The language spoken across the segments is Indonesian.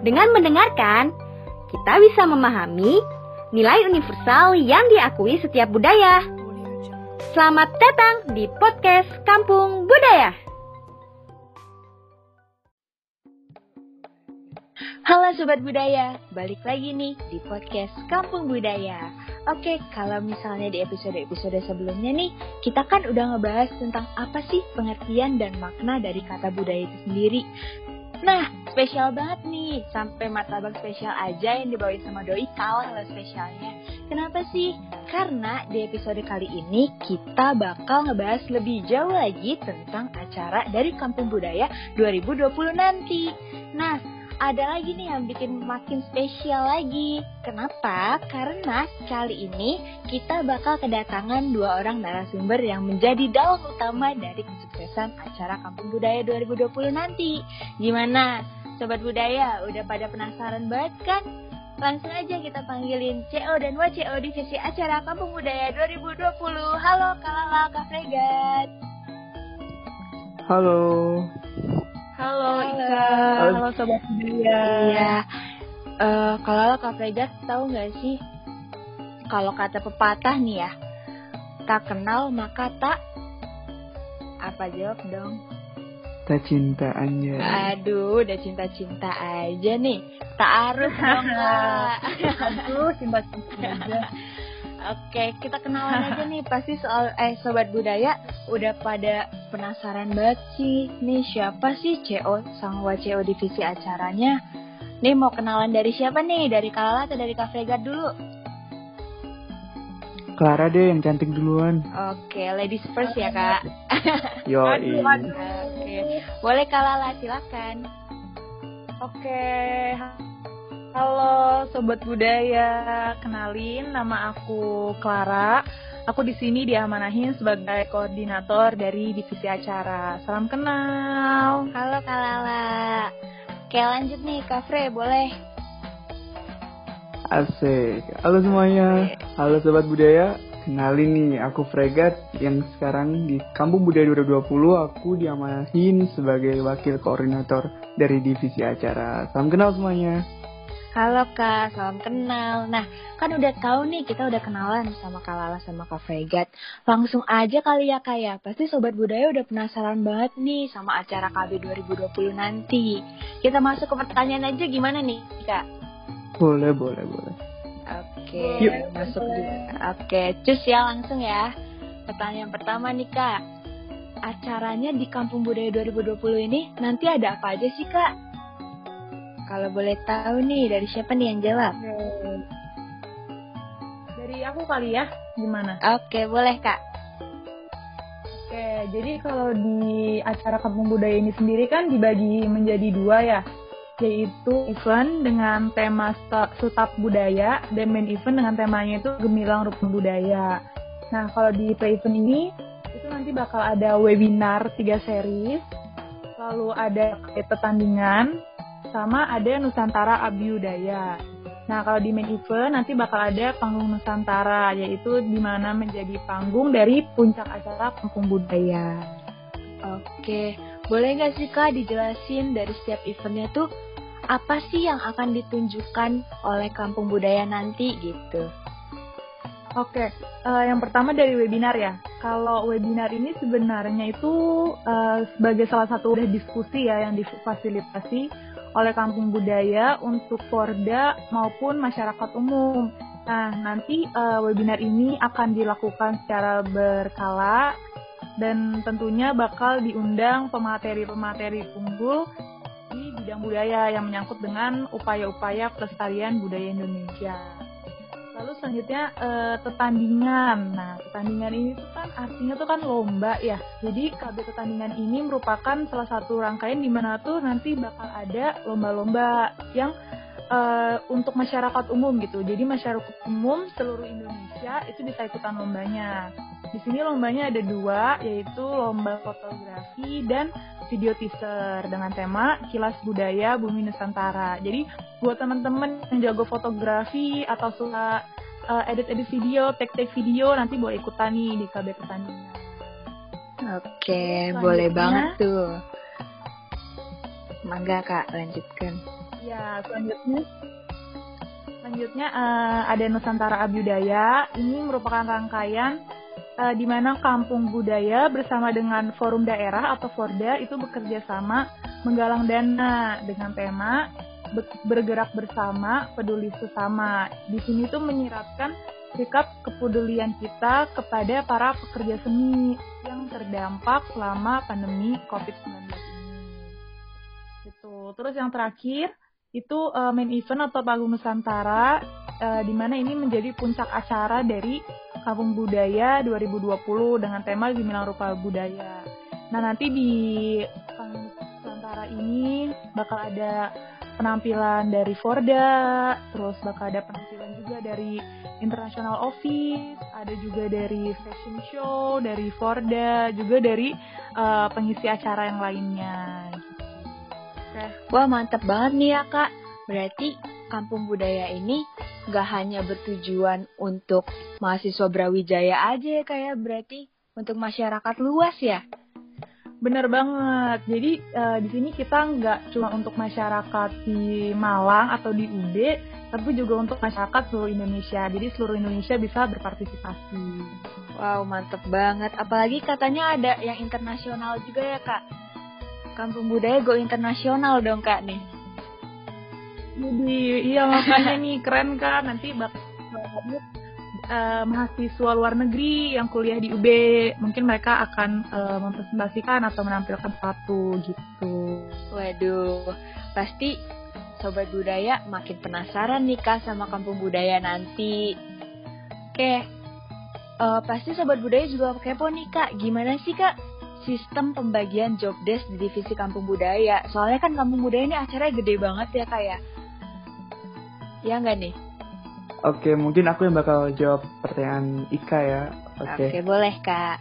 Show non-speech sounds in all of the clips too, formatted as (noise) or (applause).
Dengan mendengarkan, kita bisa memahami nilai universal yang diakui setiap budaya. Selamat datang di podcast Kampung Budaya. Halo Sobat Budaya, balik lagi nih di podcast Kampung Budaya. Oke, kalau misalnya di episode-episode sebelumnya nih, kita kan udah ngebahas tentang apa sih pengertian dan makna dari kata budaya itu sendiri. Nah, spesial banget nih, sampai martabak spesial aja yang dibawain sama Doi kalah lah spesialnya. Kenapa sih? Karena di episode kali ini kita bakal ngebahas lebih jauh lagi tentang acara dari Kampung Budaya 2020 nanti. Nah, ada lagi nih yang bikin makin spesial lagi. Kenapa? Karena kali ini kita bakal kedatangan dua orang narasumber yang menjadi dalang utama dari kesuksesan acara Kampung Budaya 2020 nanti. Gimana? Sobat Budaya, udah pada penasaran banget kan? Langsung aja kita panggilin CO dan WCO divisi acara Kampung Budaya 2020. Halo Kalala, Kak Fregat. Halo. Halo, Halo. Ika. Halo. Halo Sobat Budaya. Iya. Eh, kalau Kak Fregat tahu nggak sih kalau kata pepatah nih ya, tak kenal maka tak apa jawab dong? Tak cinta Anja. Aduh, udah cinta-cinta aja nih. Tak harus dong. (laughs) Aduh, cinta-cinta aja. Oke, kita kenalan aja nih. Pasti soal eh sobat budaya udah pada penasaran banget sih. Nih siapa sih CO sang WCO divisi acaranya? Nih mau kenalan dari siapa nih? Dari Kalala atau dari Kak Fregat dulu? Clara deh yang cantik duluan. Oke, ladies first ya kak. (laughs) Aduh. Oke, boleh Kalala silakan. Oke. Halo Sobat Budaya. Kenalin nama aku Clara. Aku di sini diamanahin sebagai koordinator dari divisi acara. Salam kenal. Halo Kalala. Oke lanjut nih Kak Fre, boleh. Asik. Halo semuanya. Halo sobat budaya. Kenalin nih, aku Fregat yang sekarang di Kampung Budaya 2020 aku diamanahin sebagai wakil koordinator dari divisi acara. Salam kenal semuanya. Halo Kak, salam kenal. Nah, kan udah tahu nih kita udah kenalan sama Kak Lala sama Kak Fregat. Langsung aja kali ya Kak ya. Pasti Sobat Budaya udah penasaran banget nih sama acara KB 2020 nanti. Kita masuk ke pertanyaan aja gimana nih Kak? Boleh, boleh, boleh. Oke, Yuk. masuk juga. Oke, cus ya langsung ya. Pertanyaan pertama nih Kak. Acaranya di Kampung Budaya 2020 ini nanti ada apa aja sih Kak? Kalau boleh tahu nih dari siapa nih yang jawab? Dari aku kali ya. Gimana? Oke, boleh Kak. Oke, jadi kalau di acara Kampung Budaya ini sendiri kan dibagi menjadi dua ya, yaitu event dengan tema Sutap Budaya dan main event dengan temanya itu Gemilang Rukun Budaya. Nah, kalau di pre-event ini itu nanti bakal ada webinar tiga series, lalu ada pertandingan, sama ada Nusantara Abiyudaya. Nah, kalau di main event nanti bakal ada panggung Nusantara, yaitu di mana menjadi panggung dari puncak acara Kampung Budaya. Oke, boleh nggak sih Kak dijelasin dari setiap eventnya tuh apa sih yang akan ditunjukkan oleh Kampung Budaya nanti gitu? Oke, eh, yang pertama dari webinar ya. Kalau webinar ini sebenarnya itu eh, sebagai salah satu wadah diskusi ya yang difasilitasi oleh Kampung Budaya untuk Porda maupun masyarakat umum. Nah, nanti eh, webinar ini akan dilakukan secara berkala dan tentunya bakal diundang pemateri-pemateri unggul di bidang budaya yang menyangkut dengan upaya-upaya pelestarian budaya Indonesia. Lalu selanjutnya eh, pertandingan. Nah, pertandingan ini tuh kan artinya tuh kan lomba ya. Jadi KB pertandingan ini merupakan salah satu rangkaian di mana tuh nanti bakal ada lomba-lomba yang eh, untuk masyarakat umum gitu. Jadi masyarakat umum seluruh Indonesia itu bisa ikutan lombanya. Di sini lombanya ada dua, yaitu lomba fotografi dan video teaser dengan tema Kilas Budaya Bumi Nusantara. Jadi buat teman-teman yang jago fotografi atau suka uh, edit-edit video, tag-tag video, nanti boleh ikutan nih di KB Pertandingan. Oke, boleh banget tuh. Mangga kak, lanjutkan. Ya, selanjutnya selanjutnya uh, ada Nusantara Abudaya. Ini merupakan rangkaian uh, di mana kampung budaya bersama dengan forum daerah atau Forda itu bekerja sama menggalang dana dengan tema bergerak bersama, peduli sesama. Di sini tuh menyiratkan sikap kepedulian kita kepada para pekerja seni yang terdampak selama pandemi COVID-19 ini. Gitu. Terus yang terakhir itu uh, main event atau panggung Nusantara uh, di mana ini menjadi puncak acara dari Kampung Budaya 2020 dengan tema Gemilang Rupa Budaya. Nah, nanti di panggung Nusantara ini bakal ada penampilan dari Forda, terus bakal ada penampilan juga dari International Office, ada juga dari fashion show, dari Forda, juga dari uh, pengisi acara yang lainnya. Oke. Wah mantap banget nih ya kak. Berarti kampung budaya ini gak hanya bertujuan untuk mahasiswa Brawijaya aja ya kayak berarti untuk masyarakat luas ya? Bener banget. Jadi uh, di sini kita nggak cuma untuk masyarakat di Malang atau di UB, tapi juga untuk masyarakat seluruh Indonesia. Jadi seluruh Indonesia bisa berpartisipasi. Wow, mantep banget. Apalagi katanya ada yang internasional juga ya kak. Kampung budaya go internasional dong kak nih. Jadi iya makanya nih keren kan nanti bakal uh, mahasiswa luar negeri yang kuliah di UB mungkin mereka akan uh, mempresentasikan atau menampilkan satu gitu. Waduh, pasti sobat budaya makin penasaran nih kak sama kampung budaya nanti. Oke, uh, pasti sobat budaya juga kepo nih kak, gimana sih kak sistem pembagian job desk di divisi kampung budaya? Soalnya kan kampung budaya ini acaranya gede banget ya kak ya. Ya nggak nih? Oke, mungkin aku yang bakal jawab pertanyaan Ika ya. Oke, Oke boleh Kak.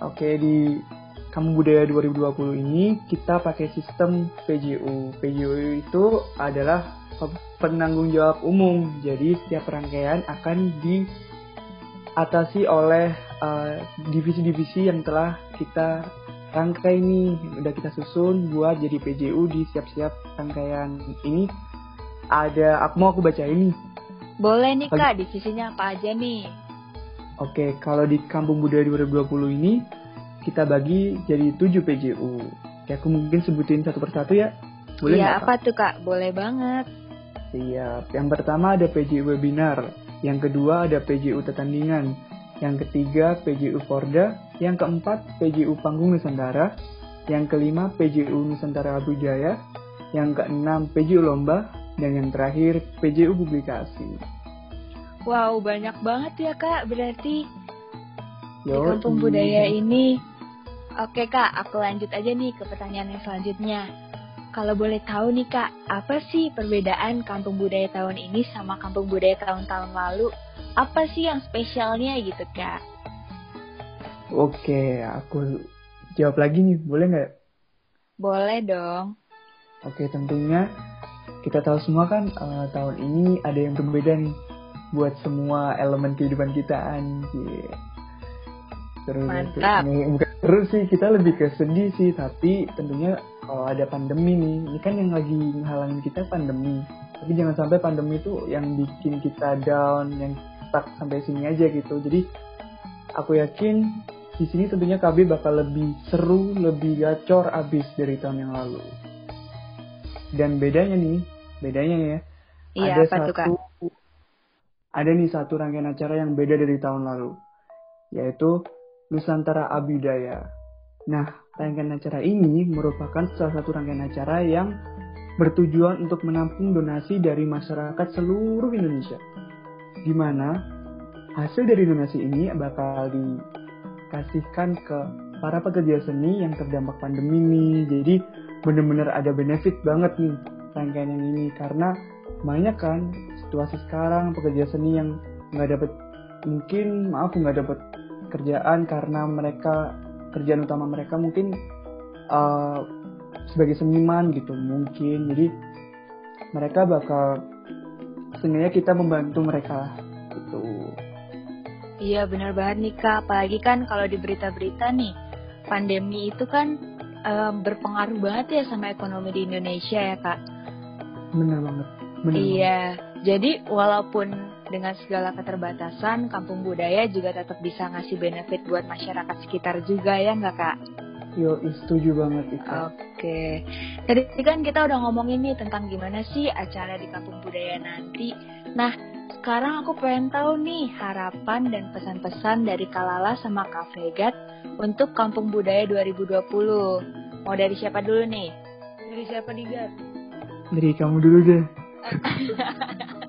Oke, di Kamu Budaya 2020 ini kita pakai sistem PJU. PJU itu adalah penanggung jawab umum. Jadi setiap rangkaian akan diatasi oleh uh, divisi-divisi uh, yang telah kita rangkai nih, udah kita susun buat jadi PJU di siap-siap rangkaian ini. Ada, aku mau aku baca ini boleh nih kak, divisinya apa aja nih? Oke, kalau di Kampung Budaya 2020 ini kita bagi jadi 7 PJU. Oke, aku mungkin sebutin satu persatu ya. Boleh Iya, apa tuh kak? Boleh banget. Siap. Yang pertama ada PJU webinar. Yang kedua ada PJU tetandingan. Yang ketiga PJU Forda. Yang keempat PJU Panggung Nusantara. Yang kelima PJU Nusantara Budaya. Yang keenam PJU Lomba dan yang terakhir PJU publikasi. Wow, banyak banget ya kak, berarti Yo, di kampung budaya ini. Oke kak, aku lanjut aja nih ke pertanyaan yang selanjutnya. Kalau boleh tahu nih kak, apa sih perbedaan kampung budaya tahun ini sama kampung budaya tahun-tahun lalu? Apa sih yang spesialnya gitu kak? Oke, aku jawab lagi nih, boleh nggak? Boleh dong. Oke, tentunya kita tahu semua kan uh, tahun ini ada yang berbeda nih buat semua elemen kehidupan kita anjir. Terus Mantap. bukan terus sih kita lebih ke sedih sih tapi tentunya kalau ada pandemi nih ini kan yang lagi menghalangi kita pandemi tapi jangan sampai pandemi itu yang bikin kita down yang stuck sampai sini aja gitu jadi aku yakin di sini tentunya KB bakal lebih seru lebih gacor abis dari tahun yang lalu dan bedanya nih, bedanya ya. Iya, ada satu? Ada nih satu rangkaian acara yang beda dari tahun lalu, yaitu Nusantara Abudaya. Nah, rangkaian acara ini merupakan salah satu rangkaian acara yang bertujuan untuk menampung donasi dari masyarakat seluruh Indonesia. Di mana hasil dari donasi ini bakal dikasihkan ke para pekerja seni yang terdampak pandemi nih. Jadi bener-bener ada benefit banget nih rangkaian yang ini karena banyak kan situasi sekarang pekerja seni yang nggak dapat mungkin maaf nggak dapat kerjaan karena mereka kerjaan utama mereka mungkin uh, sebagai seniman gitu mungkin jadi mereka bakal sebenarnya kita membantu mereka gitu iya benar banget nih kak apalagi kan kalau di berita-berita nih pandemi itu kan um, berpengaruh banget ya sama ekonomi di Indonesia ya kak. Bener banget. Bener iya, banget. jadi walaupun dengan segala keterbatasan, kampung budaya juga tetap bisa ngasih benefit buat masyarakat sekitar juga ya nggak kak? Yo, setuju banget itu. Oke. Tadi kan kita udah ngomongin nih tentang gimana sih acara di Kampung Budaya nanti. Nah, sekarang aku pengen tahu nih harapan dan pesan-pesan dari Kalala sama Kak untuk Kampung Budaya 2020. Mau dari siapa dulu nih? Dari siapa nih, Gat? Dari kamu dulu deh. (laughs)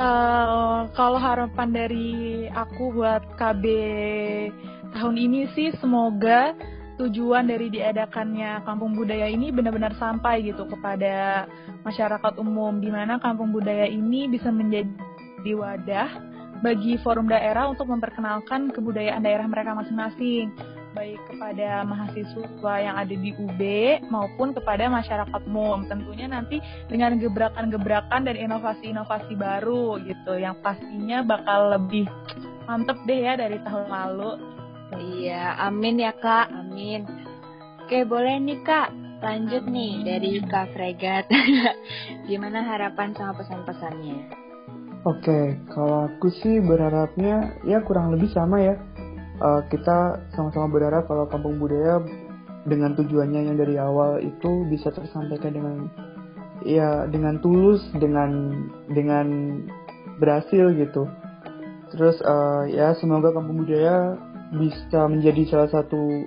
uh, kalau harapan dari aku buat KB tahun ini sih semoga tujuan dari diadakannya kampung budaya ini benar-benar sampai gitu kepada masyarakat umum di mana kampung budaya ini bisa menjadi wadah bagi forum daerah untuk memperkenalkan kebudayaan daerah mereka masing-masing baik kepada mahasiswa yang ada di UB maupun kepada masyarakat umum tentunya nanti dengan gebrakan-gebrakan dan inovasi-inovasi baru gitu yang pastinya bakal lebih mantep deh ya dari tahun lalu Iya, amin ya kak, amin. Oke, boleh nih kak, lanjut nih dari Kak Fregat. (laughs) Gimana harapan sama pesan-pesannya? Oke, kalau aku sih berharapnya ya kurang lebih sama ya. Uh, kita sama-sama berharap kalau kampung budaya dengan tujuannya yang dari awal itu bisa tersampaikan dengan ya dengan tulus, dengan dengan berhasil gitu. Terus uh, ya semoga kampung budaya bisa menjadi salah satu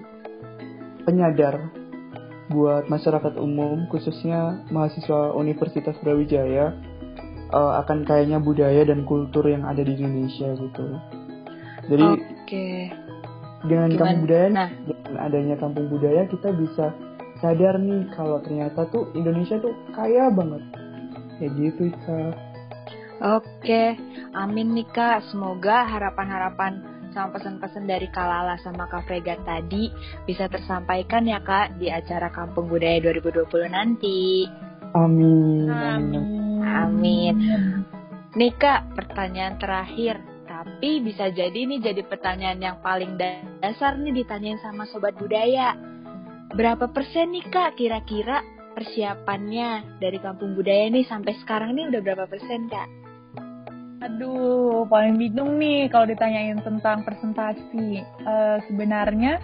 penyadar buat masyarakat umum khususnya mahasiswa Universitas Brawijaya uh, akan kayaknya budaya dan kultur yang ada di Indonesia gitu. Jadi okay. dengan Gimana? kampung budaya nah. dengan adanya kampung budaya kita bisa sadar nih kalau ternyata tuh Indonesia tuh kaya banget. Ya gitu Kak. Oke, amin nih Kak. Semoga harapan-harapan sama pesan-pesan dari Kalala sama Kak Fregat tadi bisa tersampaikan ya Kak di acara Kampung Budaya 2020 nanti. Amin. Amin. Amin. Nih Kak, pertanyaan terakhir. Tapi bisa jadi ini jadi pertanyaan yang paling dasar nih ditanyain sama Sobat Budaya. Berapa persen nih Kak kira-kira persiapannya dari Kampung Budaya nih sampai sekarang nih udah berapa persen Kak? Aduh, paling bingung nih kalau ditanyain tentang presentasi. Uh, sebenarnya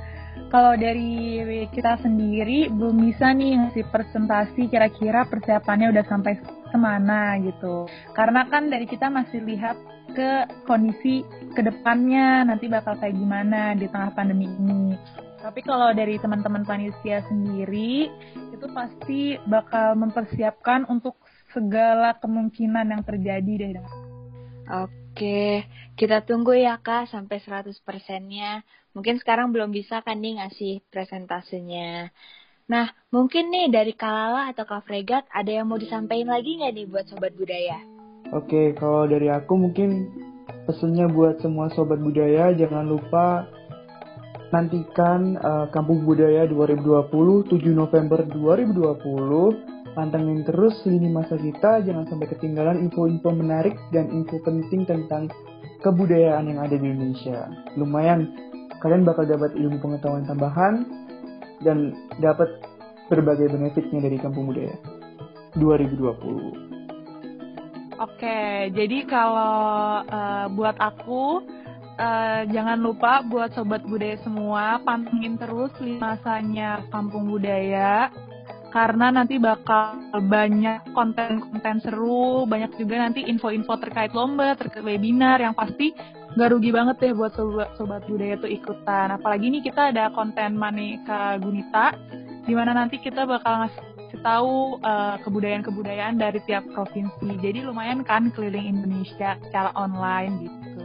kalau dari kita sendiri belum bisa nih ngasih presentasi kira-kira persiapannya udah sampai ke mana gitu. Karena kan dari kita masih lihat ke kondisi ke depannya nanti bakal kayak gimana di tengah pandemi ini. Tapi kalau dari teman-teman panitia sendiri itu pasti bakal mempersiapkan untuk segala kemungkinan yang terjadi deh Oke, kita tunggu ya Kak sampai 100%-nya. Mungkin sekarang belum bisa kan nih ngasih presentasenya. Nah, mungkin nih dari Kalala atau Kak Fregat ada yang mau disampaikan lagi nggak nih buat Sobat Budaya? Oke, kalau dari aku mungkin pesannya buat semua Sobat Budaya jangan lupa nantikan uh, Kampung Budaya 2020 7 November 2020 Pantengin terus lini masa kita, jangan sampai ketinggalan info-info menarik dan info penting tentang kebudayaan yang ada di Indonesia. Lumayan, kalian bakal dapat ilmu pengetahuan tambahan dan dapat berbagai benefitnya dari Kampung Budaya 2020. Oke, jadi kalau uh, buat aku uh, jangan lupa buat sobat budaya semua pantengin terus masanya Kampung Budaya karena nanti bakal banyak konten-konten seru, banyak juga nanti info-info terkait lomba, terkait webinar yang pasti gak rugi banget deh buat sobat, sobat budaya tuh ikutan. Apalagi nih kita ada konten Maneka Gunita, di mana nanti kita bakal ngasih tahu uh, kebudayaan-kebudayaan dari tiap provinsi. Jadi lumayan kan keliling Indonesia secara online gitu.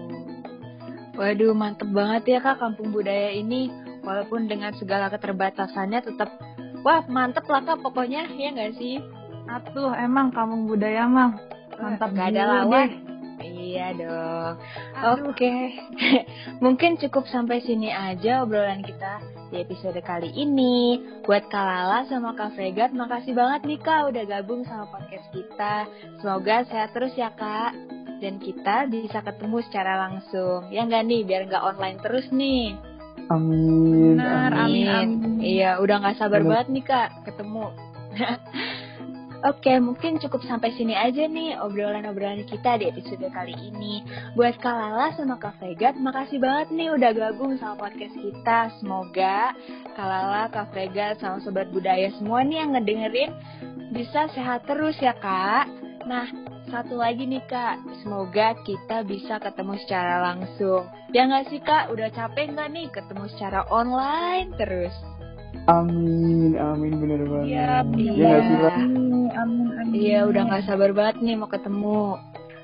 Waduh, mantep banget ya kak kampung budaya ini. Walaupun dengan segala keterbatasannya tetap Wah mantep lah kak pokoknya ya nggak sih? Atuh emang kamu budaya mah mantap gak ada lawan. Iya dong. Oke, okay. (laughs) mungkin cukup sampai sini aja obrolan kita di episode kali ini. Buat Kalala sama Kak Fregat, makasih banget nih Kak udah gabung sama podcast kita. Semoga sehat terus ya Kak. Dan kita bisa ketemu secara langsung. Ya nggak nih, biar nggak online terus nih. Amin. Benar, amin, amin. Iya, udah nggak sabar Benar. banget nih kak ketemu. (laughs) Oke, mungkin cukup sampai sini aja nih obrolan-obrolan kita di episode kali ini. Buat Kak Lala sama Kak Fregat, makasih banget nih udah gabung sama podcast kita. Semoga Kak Lala, Kak Fregat, sama Sobat Budaya semua nih yang ngedengerin bisa sehat terus ya Kak. Nah, satu lagi nih Kak, semoga kita bisa ketemu secara langsung. Ya nggak sih Kak, udah capek nggak nih ketemu secara online terus? Amin, amin bener banget. Iya, Ya iya. sih, Pak? Amin, amin. Iya, udah nggak sabar banget nih mau ketemu.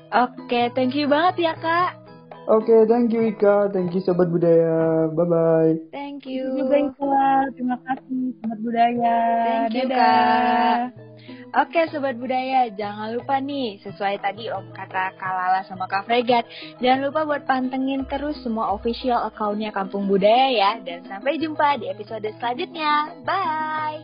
Oke, thank you banget ya kak. Oke, thank you Ika, thank you Sobat Budaya, bye-bye. Thank Terima you. kasih juga Ika. Terima kasih Sobat Budaya. Thank you, Dadah. Kak. Oke Sobat Budaya, jangan lupa nih sesuai tadi om kata Kak Lala sama Kak Fregat Jangan lupa buat pantengin terus semua official accountnya Kampung Budaya ya Dan sampai jumpa di episode selanjutnya Bye